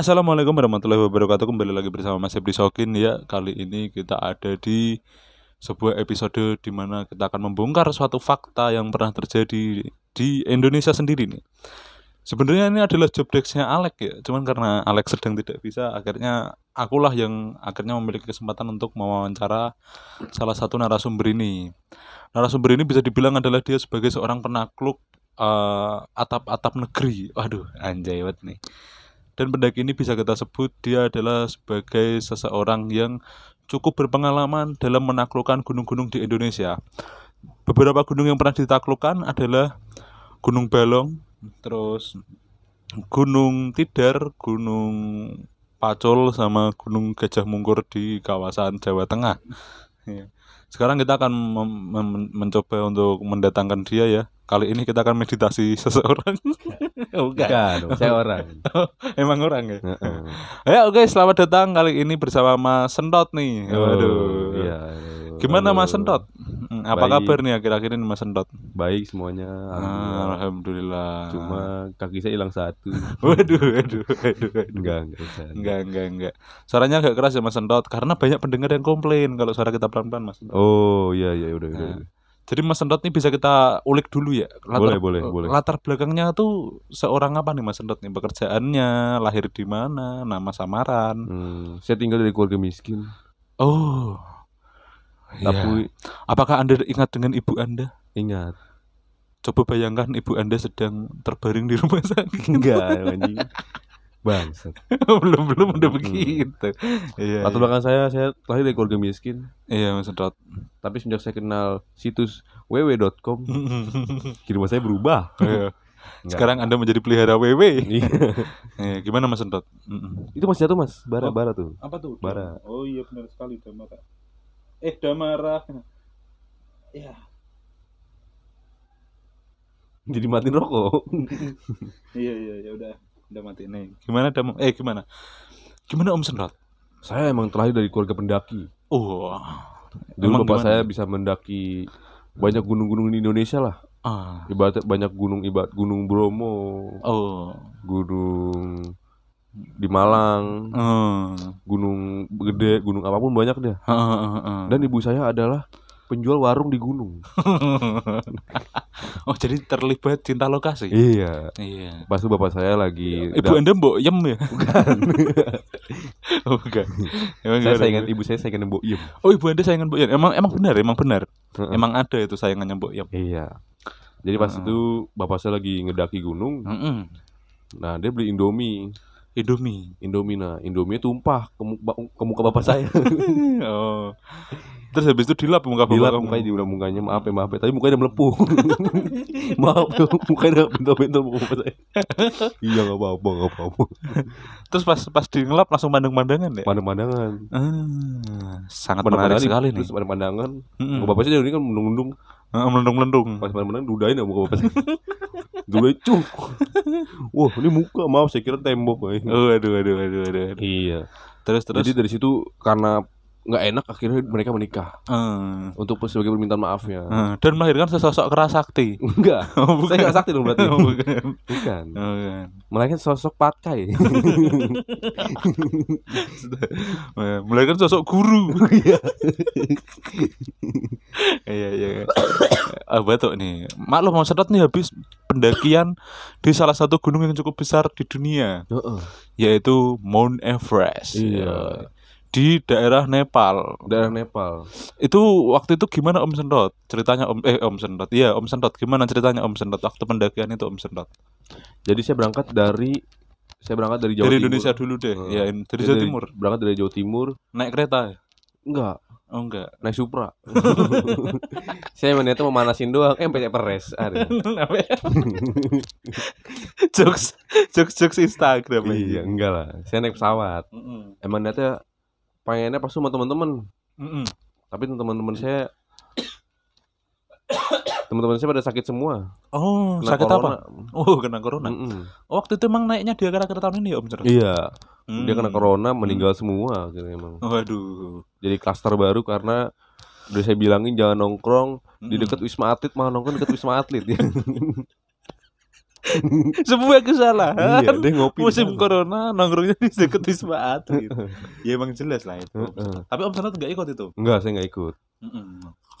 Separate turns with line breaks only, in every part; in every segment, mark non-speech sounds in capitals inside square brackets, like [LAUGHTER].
Assalamualaikum warahmatullahi wabarakatuh. Kembali lagi bersama Mas Ebri Sokin. Ya Kali ini kita ada di sebuah episode di mana kita akan membongkar suatu fakta yang pernah terjadi di Indonesia sendiri nih. Sebenarnya ini adalah job desk-nya Alex ya. Cuman karena Alex sedang tidak bisa Akhirnya akulah yang akhirnya memiliki kesempatan untuk mewawancara salah satu narasumber ini. Narasumber ini bisa dibilang adalah dia sebagai seorang penakluk eh, atap-atap negeri. Waduh anjay banget nih dan pendaki ini bisa kita sebut dia adalah sebagai seseorang yang cukup berpengalaman dalam menaklukkan gunung-gunung di Indonesia. Beberapa gunung yang pernah ditaklukkan adalah Gunung Balong, terus Gunung Tidar, Gunung Pacul, sama Gunung Gajah Mungkur di kawasan Jawa Tengah. Ya. Sekarang kita akan mencoba untuk mendatangkan dia ya. Kali ini kita akan meditasi [LAUGHS] seseorang. Bukan.
Bukan, dong, saya orang. [LAUGHS]
Emang orang ya?
Heeh.
Ya oke selamat datang kali ini bersama Mas Sentot nih. Waduh.
Oh, iya.
Gimana
Halo.
Mas Sentot? Hmm, Apa
Baik.
kabar nih akhir-akhir ini Mas Sentot?
Baik semuanya. Alhamdulillah.
Ah, Alhamdulillah.
Cuma kaki saya hilang satu. [LAUGHS]
waduh, waduh, waduh, waduh.
enggak, enggak.
Enggak, enggak, enggak. Suaranya agak keras ya Mas Sentot karena banyak pendengar yang komplain kalau suara kita pelan-pelan Mas. Sentot.
Oh, iya iya udah udah.
Nah,
udah.
Jadi Mas Sentot nih bisa kita ulik dulu ya.
Boleh, boleh, boleh.
Latar belakangnya tuh seorang apa nih Mas Sentot nih? Pekerjaannya, lahir di mana, nama samaran.
Hmm, saya tinggal dari keluarga miskin.
Oh. Iya.
Tapi
Apakah Anda ingat dengan ibu Anda?
ingat,
Coba bayangkan ibu Anda sedang terbaring di rumah sakit.
enggak anjing. Bangsat. [LAUGHS]
belum belum udah begitu. Iya.
Latar
iya.
belakang saya saya lahir dari keluarga miskin.
Iya, Mas Sedot.
Tapi semenjak saya kenal situs www.com, kehidupan [LAUGHS] saya berubah.
Iya. [LAUGHS]
Enggak.
Sekarang Anda menjadi pelihara WW.
Iya.
Iya, gimana Mas? Mm-mm.
Itu masih satu Mas, bara
Oh.
bara tuh.
Apa tuh?
Bara.
Oh iya benar sekali Damara. Eh Damara. Ya.
Jadi matiin rokok.
Iya iya ya udah udah mati nih. Gimana Dam? Eh gimana? Gimana Om Sedot?
saya emang terlahir dari keluarga pendaki.
Oh.
Dulu
Emang
bapak
gimana?
saya bisa mendaki banyak gunung-gunung di Indonesia lah.
Ah.
Ibaratnya banyak gunung ibarat Gunung Bromo,
Oh.
Gunung di Malang,
Hmm.
Gunung Gede, gunung apa pun banyak deh.
Dan
Dan ibu saya adalah penjual warung di gunung. [LAUGHS]
oh jadi terlibat cinta lokasi.
Iya.
Iya.
Pas itu bapak saya lagi
Ibu Anda mbok yem ya?
Bukan. [LAUGHS]
oh, bukan. Emang
saya saingan ibu saya saingan Mbok Iem.
Oh, ibu Anda sayangan mbok yem. Emang emang benar, emang benar.
Heeh.
Emang ada itu sayangannya mbok yem.
Iya. Jadi pas
Heeh.
itu bapak saya lagi ngedaki gunung.
Heeh.
Nah, dia beli Indomie.
Indomie.
Indomie nah, Indomie tumpah ke muka, ke muka bapak saya. [LAUGHS]
oh. Terus habis itu dilap muka bapak
Dilap
kamu.
mukanya di mukanya maaf ya maaf ya tapi mukanya udah melepuh [LAUGHS] maaf ya mukanya udah bentul-bentul muka bapak saya [LAUGHS] iya nggak apa-apa nggak apa-apa
Terus pas pas dilap langsung pandang-pandangan ya?
pandang-pandangan
Ah, sangat
pandang-pandangan
menarik sekali nih.
terus pandang-pandangan
Mm-mm.
muka bapak saya ini kan mendung-mendung
melendung-melendung.
pas pandang-pandang dudain ya muka bapak saya dudain cuk wah ini muka maaf saya kira tembok
Oh, aduh, aduh, aduh, aduh. aduh.
iya
Terus terus.
jadi dari situ karena nggak enak akhirnya mereka menikah
Ah,
untuk sebagai permintaan maafnya
ah. dan melahirkan sesosok keras sakti.
enggak [LAUGHS]
Oh,
saya nggak sakti dong berarti
Oh, bukan.
bukan
Oh, bukan.
melahirkan sosok patkai [LAUGHS]
Melahirkan sosok guru.
Iya.
Iya iya. Ah batuk nih. Maklum mau sedot nih habis pendakian di salah satu gunung yang cukup besar di dunia,
Heeh.
yaitu Mount Everest.
Iya.
Ya. Di daerah Nepal.
daerah Nepal.
Itu waktu itu gimana Om Sendot? Ceritanya Om eh Om Sendot. Iya, Om Sendot. Gimana ceritanya Om Sendot waktu pendakian itu Om Sendot?
Jadi saya berangkat dari saya berangkat dari Jawa
dari
Timur.
Indonesia dulu deh.
Hmm.
Ya, in- dari Jawa Timur.
Berangkat dari Jawa Timur.
Naik kereta. ya?
Enggak,
Oh enggak.
naik Supra. [LAUGHS] saya niatnya mau manasin doang, eh sampai peres. [LAUGHS]
Jokes jokes jokes Instagram
iya, enggak lah. Saya naik pesawat.
Mm-mm.
Emang niatnya pengennya pas sama teman-teman.
Mm-mm.
Tapi teman-teman saya teman-teman saya pada sakit semua.
Oh,
Kena
sakit
corona.
apa? Oh, kena corona.
Mm-mm.
Oh, waktu itu emang naiknya di akhir-akhir tahun ini ya, Om Cerut?
Iya,
Hmm.
dia kena corona, meninggal semua akhirnya emang.
Waduh.
Jadi klaster baru karena udah saya bilangin jangan nongkrong di
Mm-mm.
dekat Wisma Atlet malah nongkrong dekat Wisma Atlet ya. [LAUGHS] [LAUGHS]
Sebuah kesalahan.
iya, dia ngopi.
Musim
sana.
corona nongkrongnya di dekat Wisma Atlet. ya emang jelas lah itu. Tapi Om Sanat nggak ikut itu.
Enggak, saya nggak ikut.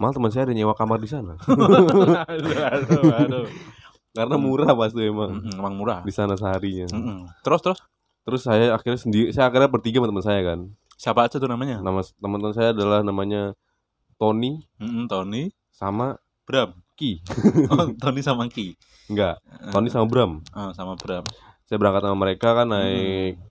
Malah teman saya ada nyewa kamar di sana. [LAUGHS]
aduh, aduh, aduh.
Karena murah pas tuh emang.
Emang murah.
Di sana seharinya.
Terus terus
Terus saya akhirnya sendiri, saya akhirnya bertiga sama teman saya kan.
siapa aja tuh namanya?
Nama teman-teman saya adalah namanya Tony
Tony,
sama
Bram.
Ki.
Oh, Tony sama Ki. [LAUGHS]
Enggak, Tony sama Bram.
Oh, sama Bram.
Saya berangkat sama mereka kan naik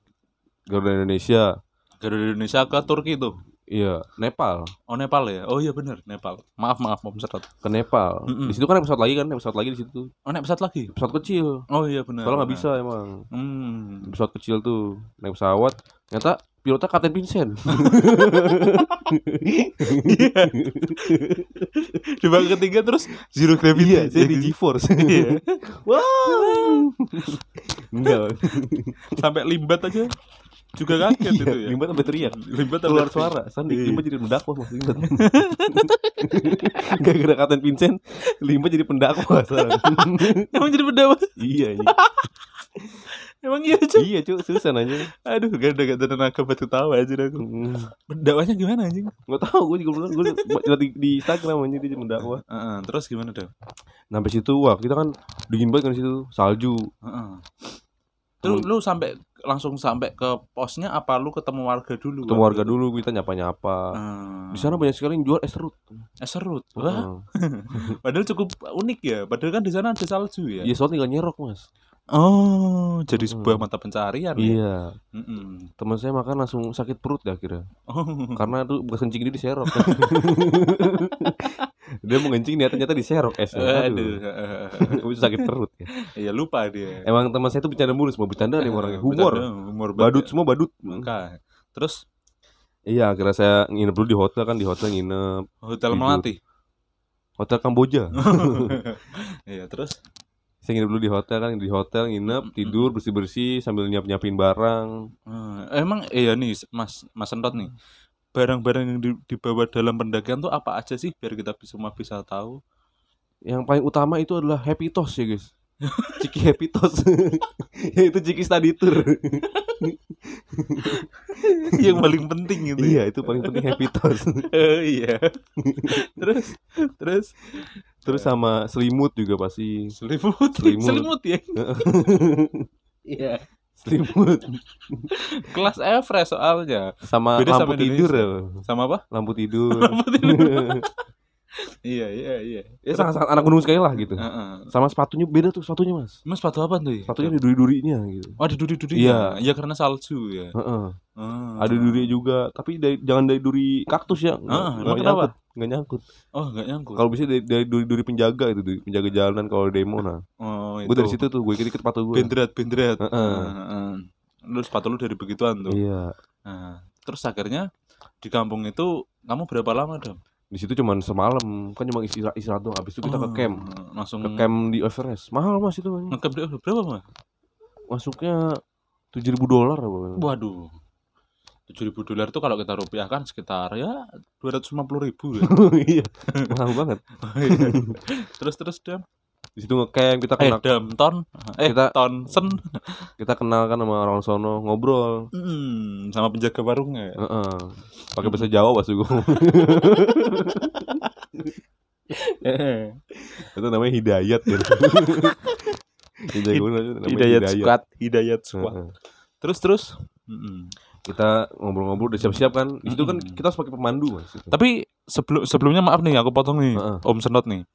Garuda Indonesia.
Garuda Indonesia ke Turki tuh.
Iya, Nepal.
Oh Nepal ya? Oh iya bener Nepal. Maaf maaf Om Sanat.
Ke Nepal.
Mm-mm.
Di situ kan naik pesawat lagi kan, naik pesawat lagi di situ.
Oh naik pesawat lagi?
Pesawat kecil.
Oh iya benar.
Soalnya nggak
benar.
bisa emang.
Hmm.
Pesawat kecil tuh naik pesawat. Ternyata pilotnya Kapten Vincent.
Di babak ketiga terus zero gravity.
iya, saya di GeForce.
Iya.
wow. Enggak.
Sampai limbat aja juga kaget itu ya.
Limbat sampai teriak.
Limbat
Keluar suara. Sandi
Iya.
Limbat jadi pendakwah mas [LAUGHS] Limbat. Gara-gara Kapten Vincent, Limbat jadi sekarang.
Emang jadi pendawa.
iya, iya.
Emang iya cuy.
iya cuy, susah nanya.
Aduh gak ada gak ada tenaga buat ketawa aja aku.
Hmm.
Pendakwanya gimana anjing?
Nggak tahu, gue juga belum. Gue di, di Instagram aja dia mendakwah.
Heeh, terus gimana dong?
Nah, sampai situ wah kita kan dingin banget kan situ, salju.
Heeh. Terus lu sampai langsung sampai ke posnya apa lu ketemu warga dulu?
Ketemu warga dulu kita nyapa-nyapa.
Hmm.
Di sana banyak sekali yang jual es serut.
eh, serut. Wah, [LAUGHS] padahal cukup unik ya. Padahal kan di sana ada salju ya.
Iya, soalnya tinggal nyerok, Mas.
Oh, jadi
Hmm.
sebuah mata pencarian ya.
Iya.
Mm-mm.
Teman saya makan langsung sakit perut dah akhirnya.
Oh.
Karena tuh bekas kencing dia diserok. [LAUGHS] dia mau kencing dia ternyata diserok esnya.
Aduh.
Aduh. Itu sakit perut ya.
Iya lupa dia.
Emang teman saya tuh bercanda mulu semua bercanda nih orangnya. Humor.
Bercanda, humor
Badut semua badut.
Maka. Terus
Iya, akhirnya saya nginep dulu di hotel kan di hotel nginep
hotel melati.
hotel Kamboja. [LAUGHS]
Iya, terus
saya nginep dulu di hotel kan di hotel nginep tidur bersih bersih sambil nyiap nyiapin barang.
eh, emang iya nih Mas Mas Sentot nih. Barang-barang yang di- dibawa dalam pendakian tuh apa aja sih biar kita bisa semua bisa tahu.
Yang paling utama itu adalah happy toast ya guys. Ciki happy toast. [LAUGHS] ya itu Ciki study tour. [LAUGHS]
yang paling penting gitu.
iya itu paling penting happy toast. [LAUGHS]
Oh, iya. terus terus
Terus sama selimut juga pasti.
selimut
Selimut.
selimut ya. [LAUGHS] Iya.
selimut
Kelas Everest soalnya.
sama
Beda
lampu
sama
tidur ya.
Sama apa?
lampu tidur.
Lampu tidur. Iya, iya, iya.
ya sangat sangat anak gunung sekali lah gitu.
Heeh.
Sama sepatunya beda tuh sepatunya mas.
Mas sepatu apa tuh? ya?
Sepatunya ada duri-durinya gitu.
Oh, ada duri-duri.
Iya.
Iya, karena salju ya.
Heeh.
Ah.
Ada duri juga, tapi dari, jangan dari duri kaktus ya. Nggak
kenapa?
nyangkut. Nggak nyangkut.
Oh, enggak nyangkut.
Kalau bisa dari, dari duri-duri penjaga itu, duri penjaga jalanan kalau demo nah.
Oh, itu.
Gue dari situ tuh, gue ikut-ikut sepatu gue.
Bendrat, bendrat.
Heeh.
Heeh. Lu sepatu lu dari begituan tuh.
Iya.
Nah, terus akhirnya di kampung itu kamu berapa lama dong?
Di situ cuma semalam, kan cuma istirahat, istirahat doang. Habis itu kita ke camp.
Oh, Langsung
Ke camp di Everest. Mahal mas itu. Mas.
Ngecamp di berapa mas?
Masuknya 7000 dolar apa.
Waduh. Tujuh ribu dolar itu kalau kita rupiahkan sekitar ya dua ratus lima puluh ribu ya. [LAUGHS]
Iya. Mahal banget. [LAUGHS]
terus terus dam.
Di situ ngecamp kita
Eh
kenal,
dam ton. Eh
Kita-
tonsen.
kita kenal kan sama orang sono, ngobrol.
Hmm, sama penjaga warungnya. ya?
Heeh. Pakai bahasa Jawa pas gue. [LAUGHS] itu namanya Hidayat [LAUGHS] ya. Hidayat
Hidayat squad, Hidayat squad.
Heeh.
Terus terus. Mm-mm.
Kita ngobrol-ngobrol udah siap-siap kan. Di situ kan kita harus pakai pemandu Mas.
Tapi sebelum sebelumnya maaf nih aku potong nih
Heeh.
Om Senot nih.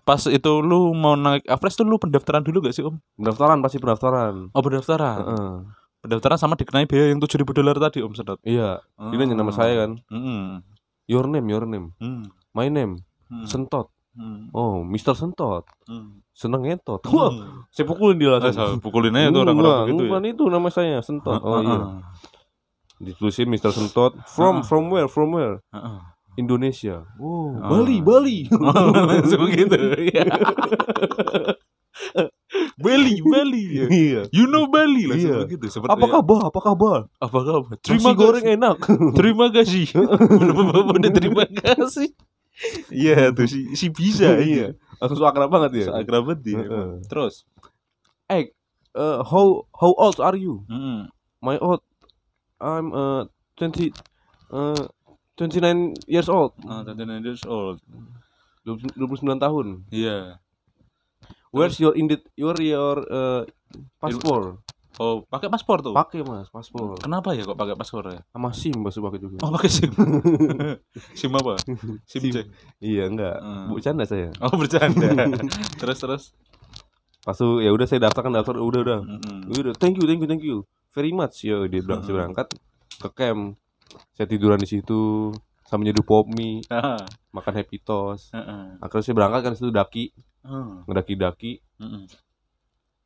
Pas itu lu mau naik Everest tuh lu pendaftaran dulu gak sih Om?
Pendaftaran pasti pendaftaran.
Oh pendaftaran.
Heeh.
Pendaftaran sama dikenai biaya yang tujuh ribu dolar tadi Om Senot.
Iya, dia nanya nama saya kan.
Mm-mm.
Your name, your name.
Hmm.
My name.
Hmm.
Sentot.
Hmm.
Oh, Mr. Sentot.
Hmm.
Seneng ngetot. Wah,
Hmm.
saya pukulin dia
Eh,
langsung.
saya pukulin aja tuh orang-orang begitu ya.
Bukan itu nama saya, Sentot. Oh iya. Ditulisin Mr. Sentot. From from where? From where? Indonesia. Oh,
Ah.
Bali, Bali. [LAUGHS] [LAUGHS]
Langsung gitu. Iya. [LAUGHS] Bali, Bali. ya.
Iya.
You know Bali langsung
Iya.
begitu. Seperti
Apa kabar? Apa kabar?
Apa kabar?
Terima goreng
kasih.
enak.
Terima kasih. Bener-bener terima kasih. Iya tuh si, si bisa
Iya. Langsung akrab banget ya.
Seakrab banget dia.
Heeh.
Terus
eh uh, how how old are you?
Mm-mm.
My old I'm uh 20 uh 29 years old.
Ah, 29 years old.
20 29 tahun.
Iya.
Where's your indit your your uh, paspor?
Oh, pakai paspor tuh.
Pakai Mas, paspor.
Kenapa ya kok pakai paspor ya?
Sama SIM masuk pakai juga.
Oh, pakai SIM. [LAUGHS] SIM apa? SIM
SIM. Iya enggak.
Hmm.
Bercanda saya.
Oh, bercanda. [LAUGHS] terus terus.
Pas tuh ya udah saya daftarkan daftar udah udah.
Mm-mm.
Udah, thank you, thank you, thank you. Very much. Yo, dia
Hmm.
berangkat ke camp. Saya tiduran di situ sambil nyeduh pop mie, makan happy toast.
heeh.
Akhirnya saya berangkat kan situ daki,
Oh,
ngedaki-daki,
mm-mm.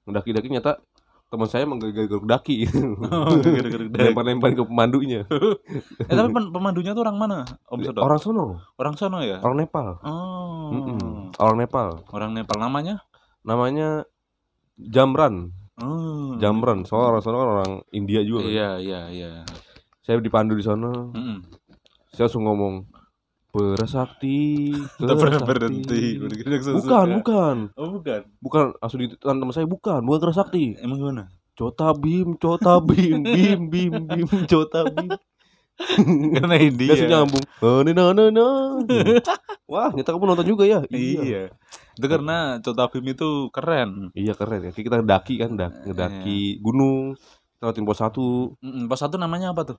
ngedaki-daki nyata teman saya menggaruk daki. [LAUGHS]
Oh, gara-gara dari-
Lempar-lemparin ke pemandunya. [LAUGHS]
Eh tapi pem- pemandunya tuh orang mana? Om Sodok?
Orang sono,
Orang sono ya?
orang Nepal.
Oh.
Mm-mm. Orang Nepal.
Orang Nepal namanya?
Namanya Jamran,
Oh.
Jamran. Soalnya orang kan orang India juga. kan.
Iya, iya, iya.
Saya dipandu di sana,
Mm-mm.
saya langsung ngomong Berasakti, [LAUGHS]
Tak pernah
berasakti."
berhenti.
Bukan, bukan.
Oh, bukan.
Bukan langsung di teman saya bukan, bukan Kerasakti.
Emang gimana?
Cota Bim, Cota Bim, Bim, Bim, Bim, Cota Bim. [LAUGHS]
Karena.
Dia langsung nyambung. Oh, nah, nah, nah. [LAUGHS] Wah, nyata kamu nonton juga ya?
Iya. Itu karena Cota Bim itu keren.
Iya keren ya. Kita daki kan, dak- ngedaki gunung. Kita pos satu.
Pos satu namanya apa tuh?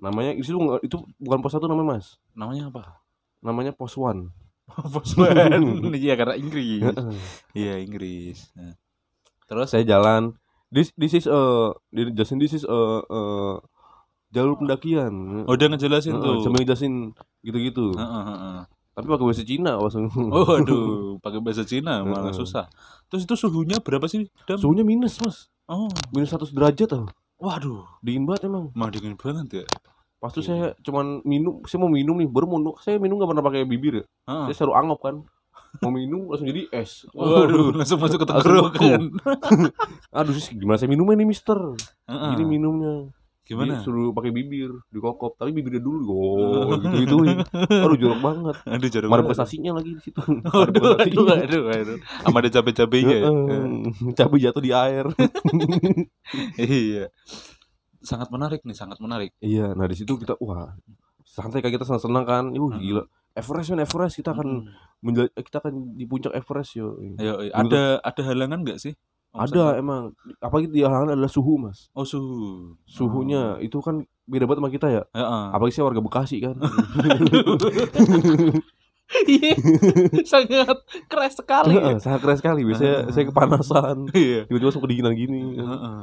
Namanya itu itu bukan pos satu namanya mas.
Namanya apa?
Namanya pos one. [LAUGHS]
Pos one. [LAUGHS] Iya karena Inggris. Iya Inggris. Nah. Terus?
Saya jalan. This this is uh dijelasin this is uh, uh, jalur pendakian.
Oh dia ngejelasin
Heeh,
tuh.
Sambil ngejelasin gitu-gitu.
Heeh, heeh.
Tapi pakai bahasa Cina langsung.
Oh aduh, pakai bahasa Cina malah
Heeh.
susah. Terus itu suhunya berapa sih? Dam?
Suhunya minus mas.
Oh,
Minus 100 derajat tau.
Waduh,
Dingin banget emang.
mah dingin banget ya.
Pas itu saya cuman minum, saya mau minum nih, baru mau saya minum gak pernah pakai bibir ya.
Heeh.
Saya seru angop kan. Mau minum langsung jadi es. [LAUGHS]
Waduh, langsung masuk ke tenggorokan. [LAUGHS]
Aduh, gimana saya minumnya nih, Mister? Gini minumnya.
Gimana?
Dia suruh pakai bibir, dikokop, tapi bibirnya dulu oh, gitu gituin. Aduh, jorok banget. [LAUGHS]
Aduh, jarum.
Mana nasinya lagi di situ. [LAUGHS]
Aduh, aduh, aduh, aduh. Sama ada cabai-cabainya ya.
Cabai jatuh di air. [LAUGHS]
Iya. Sangat menarik nih, sangat menarik.
iya, nah di situ kita wah, santai kayak kita senang-senang kan. Uh,
Hmm.
gila. Everest men Everest kita akan
Mm.
eh, kita akan di puncak Everest yo.
Ayo, ayo. ada ada halangan nggak sih?
Ada emang. Apalagi di halangan adalah suhu, Mas.
Oh, suhu.
Suhunya itu kan beda banget sama kita ya.
Heeh.
Apalagi saya warga Bekasi kan. [LAUGHS]
Iya. Sangat keras sekali.
Heeh, sangat keras sekali. Biasanya saya kepanasan.
Iya.
Tiba-tiba langsung kedinginan gini.
Heeh.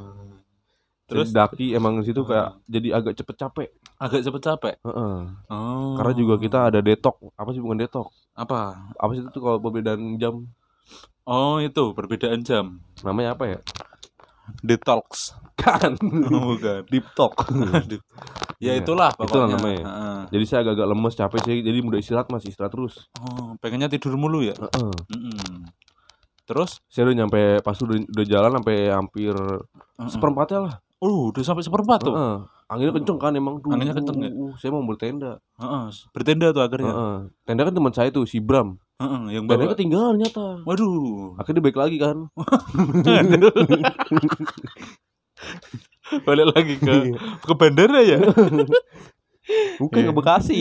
Terus
Terus
daki emang di situ kayak jadi agak cepet capek.
agak cepet capek.
Heeh.
Oh.
Karena juga kita ada detok. Apa sih bukan detok?
apa?
Apa sih itu kalau perbedaan jam?
Oh, itu perbedaan jam.
Namanya apa ya?
Detox.
Kan.
Oh, bukan.
Deep talk. [LAUGHS]
ya
Iya.
itulah pokoknya.
Itulah namanya. Jadi saya agak-agak lemes, capek sih. Jadi mudah istirahat masih istirahat terus.
Oh, pengennya tidur mulu ya?
Heeh.
Mm-mm. Terus
Saya udah nyampe pas udah, udah jalan sampai hampir
Heeh.
seperempatnya lah.
Oh, udah sampai seperempat tuh.
Heeh. Anginnya kenceng kan emang tuh.
Anginnya kenceng ya?
Uh, saya mau bertenda.
Heeh. Bertenda tuh akhirnya.
Heeh. Tenda kan teman saya tuh si Bram.
Heeh, yang bawa.
ketinggalan nyata.
Waduh.
Akhirnya dia balik lagi kan. [LAUGHS]
Balik lagi ke ke bandara ya?
Bukan
Iya.
ke [LAUGHS] Bekasi.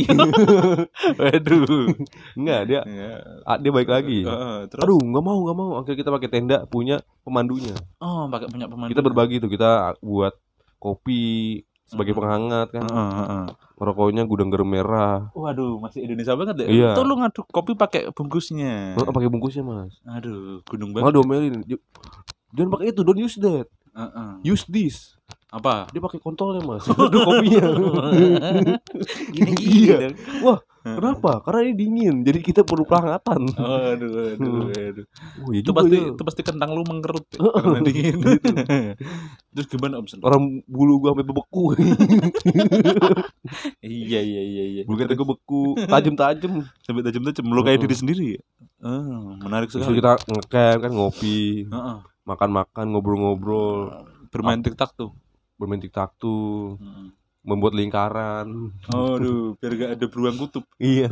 [LAUGHS]
Waduh.
Enggak, dia
Ya.
ah, dia balik lagi.
Heeh, terus
Aduh, nggak mau, nggak mau. Akhirnya kita pakai tenda punya pemandunya.
oh, pakai punya pemandu.
Kita berbagi tuh, kita buat kopi sebagai penghangat kan.
Heeh, heeh.
Rokoknya gudang garam merah.
Waduh, masih Indonesia banget ya.
Iya.
Tuh lu ngaduk kopi pakai bungkusnya.
Oh, pakai bungkusnya, Mas.
Aduh, gunung
Malah
banget.
domelin. "Ju- Jangan pakai itu, don't use that.
Heeh.
Use this.
Apa?
Dia pakai kontolnya, Mas. [LAUGHS] Aduh, kopinya. [LAUGHS]
Gini-gini
Iya. Wah, Kenapa? Karena ini dingin. Jadi kita perlu penghangatan.
Oh, aduh, aduh, [LAUGHS] aduh.
Oh, iya
Itu pasti
ya.
itu pasti kentang lu mengkerut ya, karena [LAUGHS] dingin. [LAUGHS] Terus gimana Om Sen?
Orang bulu gua sampai bebeku.
Iya iya iya iya.
bulu kita gua beku, tajam-tajam.
Sampai tajam-tajam melukai
Heeh.
diri sendiri ya. Oh, menarik
Terus
sekali.
kita ngecamp kan ngopi, makan-makan, ngobrol-ngobrol,
Bermain TikTok tuh.
bermain tiktok tuh.
Heeh.
Membuat lingkaran.
Aduh, biar gak ada beruang kutub.
Iya.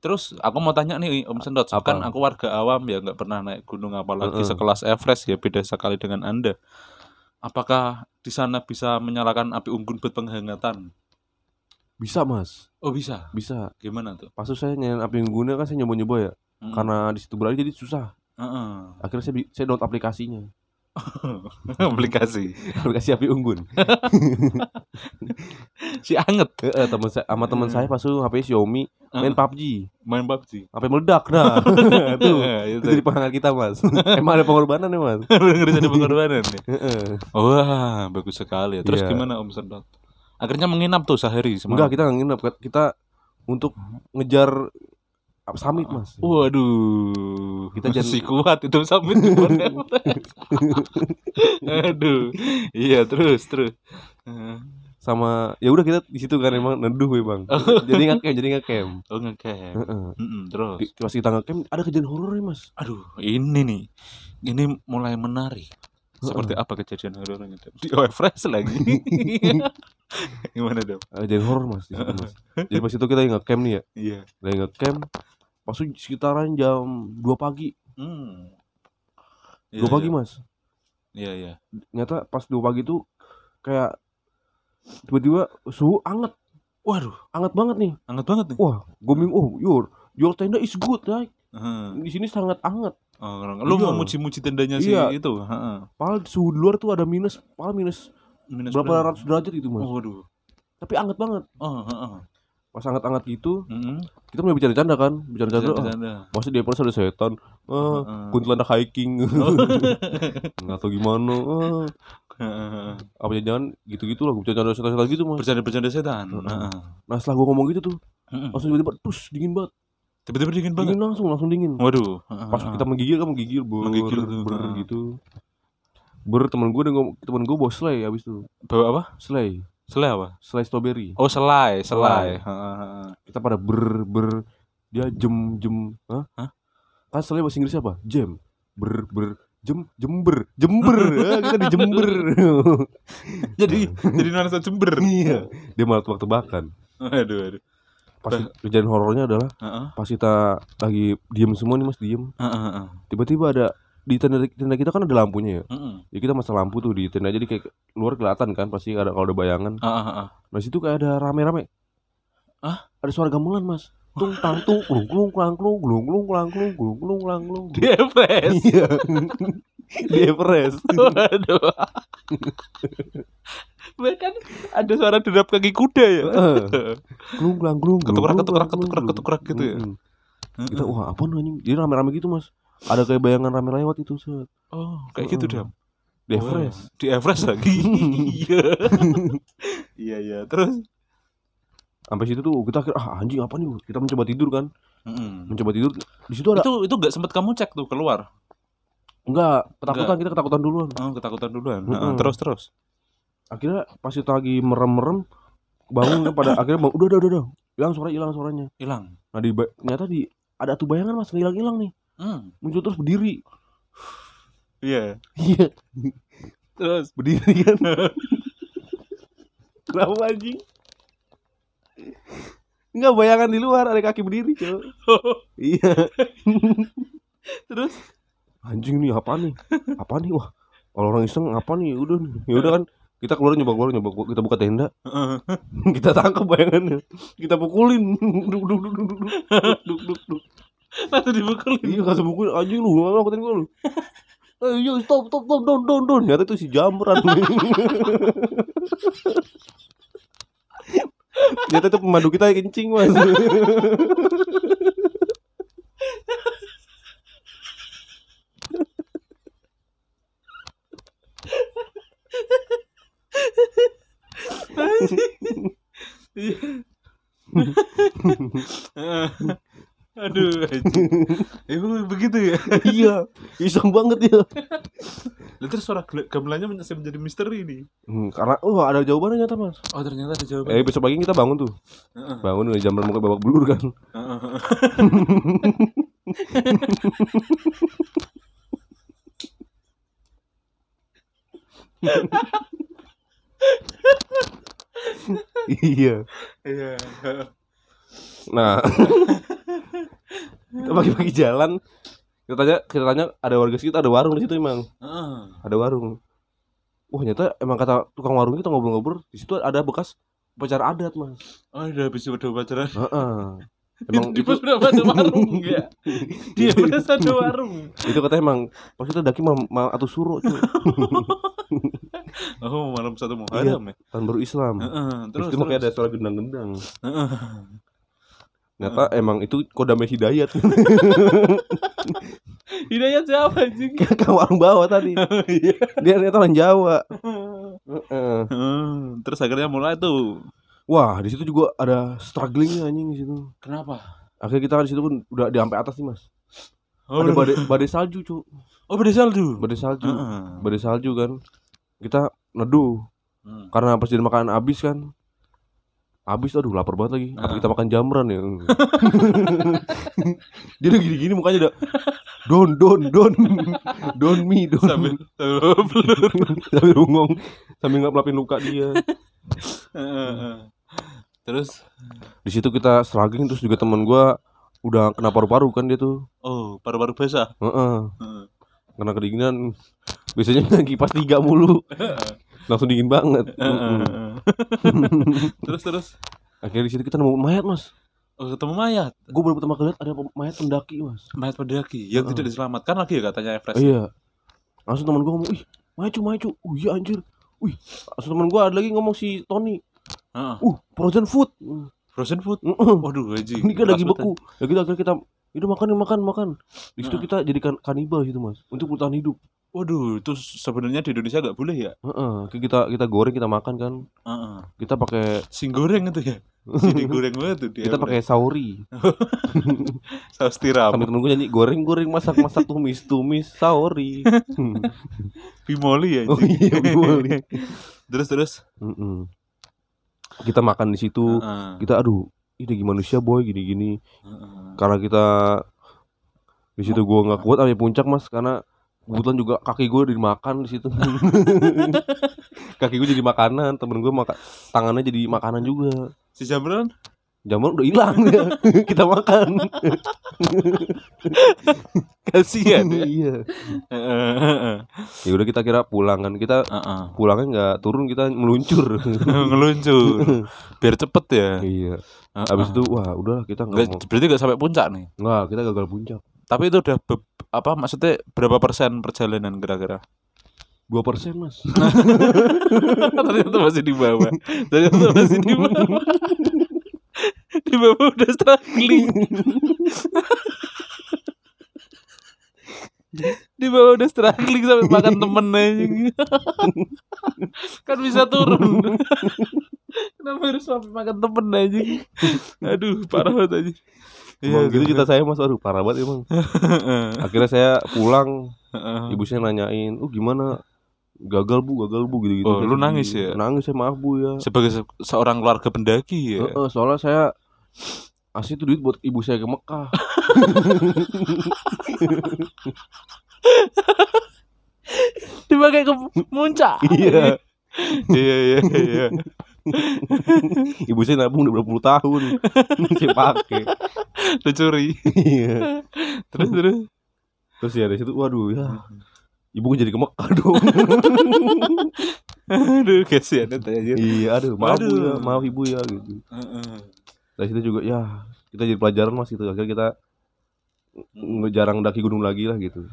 Terus aku mau tanya nih Om Sendot,
Apa?
kan aku warga awam ya nggak pernah naik gunung apalagi
Heeh.
sekelas Everest ya beda sekali dengan Anda. Apakah di sana bisa menyalakan api unggun buat penghangatan?
Bisa, Mas.
Oh bisa.
Bisa.
Gimana tuh?
Pas saya nyalain api unggunnya kan saya nyoba-nyoba ya.
Mm.
Karena di situ berada jadi susah.
Heeh.
Akhirnya saya saya download aplikasinya.
Aplikasi.
Aplikasi api unggun. [LAUGHS]
Si anget
Heeh, teman saya sama teman saya pas itu HP Xiaomi main. PUBG.
main PUBG.
HP meledak nah. Tuh. [LAUGHS]
itu
Itu jadi penghangat kita, Mas. Emang ada pengorbanan ya, Mas? [LAUGHS]
bener jadi pengorbanan nih.
Heeh.
Wah, bagus sekali ya. Terus
Iya.
gimana Om Sendot? Akhirnya menginap tuh sehari semalam.
Enggak, kita nginep. Kita untuk ngejar summit, Mas.
Waduh,
Kita jangan-
kuat itu Everest. [LAUGHS] Aduh, iya terus terus. Eh,
Sama ya udah kita di situ kan emang neduh ya, Bang. [LAUGHS] jadi ngecamp, jadi ngecamp.
Oh ngecamp.
Heeh.
Mm-mm, terus.
Di- Pas kita ngecamp ada kejadian horor nih, Mas.
Aduh, ini nih, ini mulai menarik. Seperti apa kejadian horornya di Everest lagi? [LAUGHS] Gimana dong?
Ada kejadian horor, Mas, Mas. Jadi pas itu kita lagi ngecamp nih ya.
Iya.
Lagi ngecamp. Pas itu sekitaran jam 2 pagi.
Hmm.
2 pagi, Mas.
Iya iya.
Ternyata pas 2 pagi tuh kayak tiba-tiba suhu anget,
Waduh,
anget banget nih.
hangat banget nih.
Wah, gue bingung, oh, your your tenda is good, ya.
Heeh.
Di sini sangat anget.
Oh, lu
Iya.
mau muji-muji tendanya sih
Iya.
itu? Heeh.
Padahal suhu di luar tuh ada minus, padahal minus
Minus
berapa ratus derajat gitu, Mas.
Oh, waduh.
Tapi anget banget.
Oh, heeh.
Pas anget-anget gitu,
Heeh.
kita mulai bercanda kan, bercanda-canda. Ah,
Bercanda.
Masa di Everest ada setan? Ah,
Heeh.
kuntilanak hiking.
Oh. [LAUGHS]
Nggak tahu gimana. Ah, apa jangan gitu-gitu lah, bercanda setan-setan gitu, Mas.
Bercanda-bercanda setan.
Heeh. Nah, setelah gua ngomong gitu tuh,
Heeh.
langsung tiba-tiba tus dingin banget.
Tiba-tiba dingin banget.
Dingin langsung, langsung dingin.
Waduh.
Pas kita menggigil kan menggigil, ber,
Menggigil tuh,
ber gitu. Ber temen gue ngomong temen gue bawa selai abis itu
bawa apa?
selai
Selai apa?
selai strawberry
Oh, selai, selai. Heeh, heeh.
kita pada ber ber dia jem jem Hah?
Hah?
kan selai bahasa Inggris apa jam ber ber jem jember jember Ah, [LAUGHS] kita di jember [LAUGHS]
Jadi jadi nuansa Jember. [LAUGHS]
iya dia malah tebak-tebakan
Aduh, aduh.
pas kejadian horornya adalah
Heeh.
pas kita lagi diem semua nih mas diem
Heeh, heeh.
tiba-tiba ada di tenda tenda kita kan ada lampunya ya
Heeh.
ya kita masang lampu tuh di tenda jadi kayak luar kelihatan kan pasti ada kalau ada bayangan
Heeh, heeh.
nah situ kayak ada rame-rame
Ah?
ada suara gamelan mas tung tang tung klung klung klang klung klung klung klang klung klung klung klang klung
Di Everest.
iya di Everest
Waduh. Bahkan ada suara derap kaki kuda ya.
Klung klang
ketukerak,
klang,
ketukerak,
klung.
ketukerak gitu ya?
Kita wah apa nih jadi rame-rame gitu mas ada kayak bayangan rame lewat itu set
Oh, kayak gitu dam.
di Everest
Di Everest lagi. [LAUGHS] Iya. Iya, iya. Terus
sampai situ tuh kita kira ah anjing apa nih kita mencoba tidur kan mencoba tidur di situ ada
Itu itu gak sempet kamu cek tuh keluar.
enggak ketakutan kita ketakutan duluan
Oh, ketakutan duluan. Heeh, terus terus.
akhirnya pas kita lagi merem-merem bangun kan pada [LAUGHS] akhirnya bang, udah udah udah udah hilang suara hilang suaranya
Hilang.
nah di ternyata di ada tuh bayangan mas hilang hilang nih
Hmm.
muncul terus berdiri.
Iya.
iya.
Terus
berdiri kan. Kenapa anjing? Enggak bayangan di luar ada kaki berdiri cok iya.
Terus?
Anjing nih apa nih? Apa nih? Wah kalau orang iseng apa nih? Udah nih. Ya udah kan kita keluar nyoba keluar nyoba kita buka tenda. Kita tangkap bayangannya. Kita pukulin. Duk duk duk duk. Duk duk duk duk
langsung dipukulin.
iya kasih pukulin anjing lu nggak ngakutin gue lu? Eh, yo stop stop stop don don don. Ternyata itu si jamran. [LAUGHS] Ternyata itu pemandu kita kencing mas
Aduh, anjing. Emang begitu ya?
iya iseng banget ya
Lalu [LAUGHS] terus suara gamelannya masih menjadi misteri nih.
Hmm, karena oh ada jawabannya nyata mas
Oh ternyata ada jawaban.
eh besok pagi kita bangun tuh
Heeh.
bangun udah jamran muka babak belur kan
heeh. [LAUGHS]
iya
Iya.
nah [LAUGHS] kita pagi-pagi jalan kita tanya kita tanya ada warga sekitar ada warung di situ emang
Heeh.
ada warung wah ternyata emang kata tukang warung kita ngobrol-ngobrol di situ ada bekas upacara adat mas
Oh, udah habis udah pacaran.
Heeh. [LAUGHS] emang
di
itu
pos berapa ada warung [LAUGHS] ya? Di pos ada warung.
itu katanya emang pas kita daki mal, mal atau suro cuy. [LAUGHS]
Oh, malam satu Muharram ya.
tahun baru Islam
Heeh,
terus
terus
itu makanya ada suara gendang-gendang
Heeh.
Ternyata emang itu kodam hidayat [LAUGHS]
Hidayat siapa anjing?
ke warung bawah tadi [LAUGHS]
Iya.
dia ternyata orang Jawa Heeh.
Heeh, Terus akhirnya mulai tuh.
wah di situ juga ada strugglingnya anjing di situ
Kenapa?
akhirnya kita di situ pun udah di sampai atas nih mas
Oh,
ada
udah-
badai badai salju cu
Oh, badai salju.
badai salju badai salju kan kita neduh
Hmm.
karena pas jadi makanan habis kan habis aduh lapar banget lagi. Apa kita makan jamran ya? [LAUGHS] Dia udah gini-gini mukanya udah don don don don mi don
Sambil [LAUGHS] sambil
bengong sambil nggak pelapin luka dia.
Terus?
Di situ kita struggling terus juga teman gua udah kena paru-paru kan dia tuh.
Oh, paru-paru basah.
Heeh.
Heeh.
kena kedinginan. Biasanya [LAUGHS] kipas tiga mulu langsung dingin banget. [LAUGHS]
Terus terus
akhirnya di situ kita nemu mayat mas
oh, ketemu mayat.
gue baru pertama kali lihat ada mayat pendaki mas
Mayat pendaki yang
Heeh.
tidak diselamatkan lagi ya katanya Everest.
iya langsung teman gue ngomong ih mayat cu mayat cu oh iya anjir wih langsung teman gue ada lagi ngomong si Tony
Heeh.
uh frozen food.
Frozen food. Waduh, anjing.
ini kan lagi beku ya gitu akhirnya kita itu makan makan makan di situ
Heeh.
kita jadikan kanibal gitu mas untuk bertahan hidup
Waduh, itu sebenarnya di Indonesia nggak boleh ya?
Heeh, kita kita goreng kita makan kan
Heeh.
kita pakai
Sing goreng itu ya. Si digoreng banget tuh dia.
kita pakai sauri [LAUGHS]
saus tiram.
temen gue nyanyi goreng goreng masak masak tumis tumis sauri [LAUGHS]
Bimoli ya.
oh iya boleh [LAUGHS]
terus terus.
Mm-mm. kita makan di situ
Heeh.
kita aduh ini gimana manusia boy gini gini
Heeh.
karena kita di situ gua nggak kuat sampai puncak mas karena kebetulan juga kaki gue dimakan di situ. [LAUGHS] Kaki gue jadi makanan temen gue makan tangannya jadi makanan juga.
Si Jamran
jamur udah hilang ya. [LAUGHS] Kita makan. [LAUGHS]
Kasihan ya.
iya. Ya udah kita kira pulang kan. Kita pulangnya nggak turun kita meluncur.
Ngeluncur. Biar cepet ya.
iya. Habis itu wah udah kita nggak mau.
Nggak- berarti nggak sampai puncak nih.
nggak kita gagal puncak
Tapi itu udah be- apa maksudnya berapa persen perjalanan kira-kira?
dua persen mas [LAUGHS]
Ternyata masih di bawah. Ternyata masih di bawah. di bawah udah struggling. di bawah udah struggling sampai makan temen aja. kan bisa turun. Kenapa harus sampai makan temen aja? Aduh, parah banget aja.
Emang gitu cerita saya mas. Aduh parah banget emang. [LAUGHS] Akhirnya saya pulang ibu saya nanyain oh gimana? Gagal bu gagal bu gitu gitu
Oh, lu nangis ya?
nangis saya maaf bu ya.
Sebagai se- seorang keluarga pendaki ya.
Heeh, soalnya saya kasih itu duit buat ibu saya ke Mekah. [LAUGHS]
Dipakai ke puncak.
iya. [LAUGHS]
Iya iya iya. [LAUGHS]
ibu saya nabung udah berapa puluh tahun. [LAUGHS] Saya pakai.
Lu curi.
iya.
Terus terus.
terus ya dari situ waduh ya. Ibu gue jadi ke Mekah dong. [LAUGHS]
Aduh kasihan aja.
iya aduh maaf bu ya
Aduh.
maaf ibu ya gitu. Dari situ juga ya kita jadi pelajaran mas gitu. Akhirnya kita nggak jarang daki gunung lagi lah gitu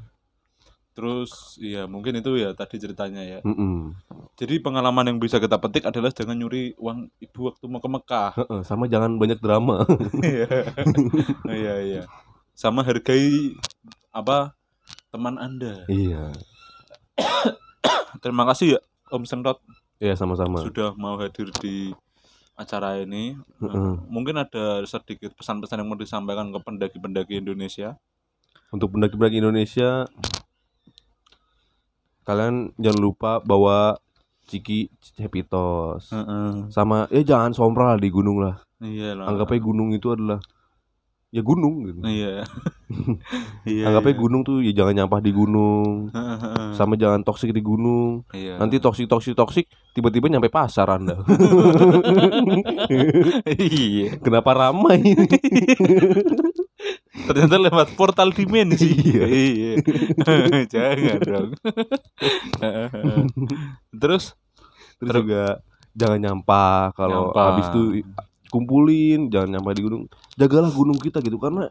Terus iya mungkin itu ya tadi ceritanya ya.
Mm-mm.
Jadi pengalaman yang bisa kita petik adalah jangan nyuri uang ibu waktu mau ke Mekah.
Sama jangan banyak drama [LAUGHS]
Iya iya iya. Sama hargai apa teman Anda.
iya
Terima kasih ya Om Senrot
iya sama-sama
sudah mau hadir di acara ini.
Heeh.
Mungkin ada sedikit pesan-pesan yang mau disampaikan ke pendaki-pendaki Indonesia.
untuk pendaki-pendaki Indonesia kalian jangan lupa bawa ciki happy toast
Heeh.
sama ya jangan sompral di gunung lah
Iya lah.
anggap aja gunung itu adalah ya gunung gitu.
Iya. [LAUGHS] Iya.
Anggapnya
iya.
gunung tuh ya jangan nyampah di gunung, sama jangan toksik di gunung.
Iya.
Nanti toksik toksik toksik tiba-tiba nyampe pasar anda. [LAUGHS] [LAUGHS]
iya.
Kenapa ramai?
Ternyata lewat portal dimensi.
Iya.
iya. [LAUGHS] Jangan dong. [LAUGHS] Terus
Terus juga jangan nyampah kalau habis itu kumpulin, jangan nyampah di gunung. Jagalah gunung kita gitu karena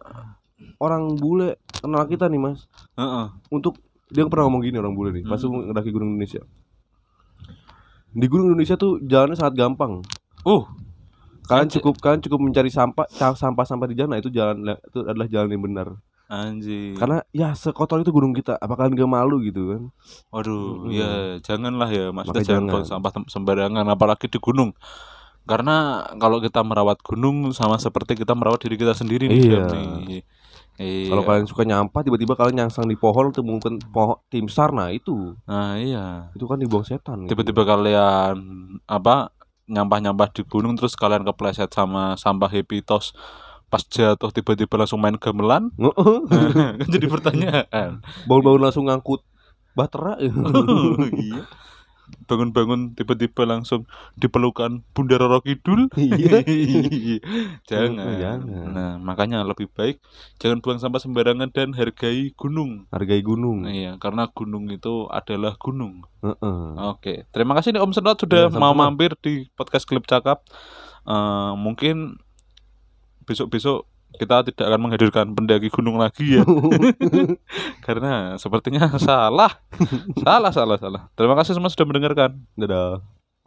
orang bule kenal kita nih mas.
heeh.
Untuk dia pernah ngomong gini orang bule nih, pas
Hmm.
ngedaki gunung Indonesia. Di gunung Indonesia tuh jalannya sangat gampang.
Uh,
Kalian cukup kalian cukup mencari sampah ca- sampah-sampah di jalan nah, itu jalan itu adalah jalan yang benar.
anjing.
Karena ya sekotor itu gunung kita, apa kalian gak malu gitu kan?
Waduh,
Mm-mm.
ya janganlah ya maksudnya
Makanya
jangan
jangan.
buang sampah sembarangan apalagi di gunung. Karena kalau kita merawat gunung sama seperti kita merawat diri kita sendiri nih.
Iya.
Nih. Iya.
Kalau kalian suka nyampah tiba-tiba kalian nyangsang di pohon atau mungkin pohon tim sar nah itu
Nah, iya.
itu kan dibuang setan. gitu.
Tiba-tiba kalian apa nyampah-nyampah di gunung terus kalian kepleset sama sampah happy toss pas jatuh tiba-tiba langsung main gamelan. [LAUGHS] Jadi pertanyaan.
Bangun-bangun langsung ngangkut bahtera. [LAUGHS]
iya bangun-bangun tiba-tiba langsung dipelukan Bunda Roro Kidul
Iya. [LAUGHS]
jangan.
Jangan.
nah makanya lebih baik jangan buang sampah sembarangan dan hargai gunung
Hargai gunung.
iya karena gunung itu adalah gunung
Heeh.
Oke, terima kasih nih Om Sedot sudah
Iya,
mau mampir di podcast Klip Cakap. Eh, mungkin besok-besok kita tidak akan menghadirkan pendaki gunung lagi ya, [LAUGHS] karena sepertinya salah, salah, salah, salah. Terima kasih semua sudah mendengarkan.
Dadah.